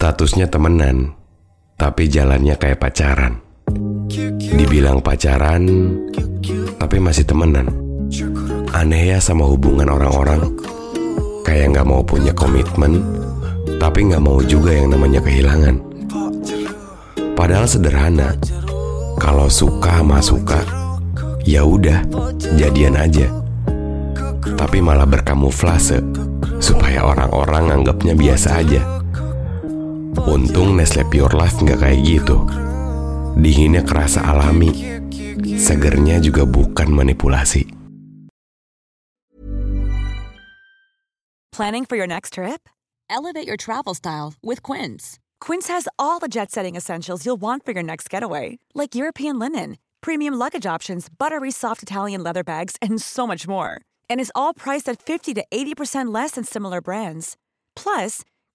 Statusnya temenan, tapi jalannya kayak pacaran. Dibilang pacaran, tapi masih temenan. Aneh ya sama hubungan orang-orang. Kayak nggak mau punya komitmen, tapi nggak mau juga yang namanya kehilangan. Padahal sederhana. Kalau suka sama suka, ya udah, jadian aja. Tapi malah berkamuflase supaya orang-orang anggapnya biasa aja. Untung Nestle Pure Life nggak kayak gitu. Dinginnya kerasa alami. Segernya juga bukan manipulasi. Planning for your next trip? Elevate your travel style with Quince. Quince has all the jet setting essentials you'll want for your next getaway, like European linen, premium luggage options, buttery soft Italian leather bags, and so much more. And is all priced at 50 to 80% less than similar brands. Plus,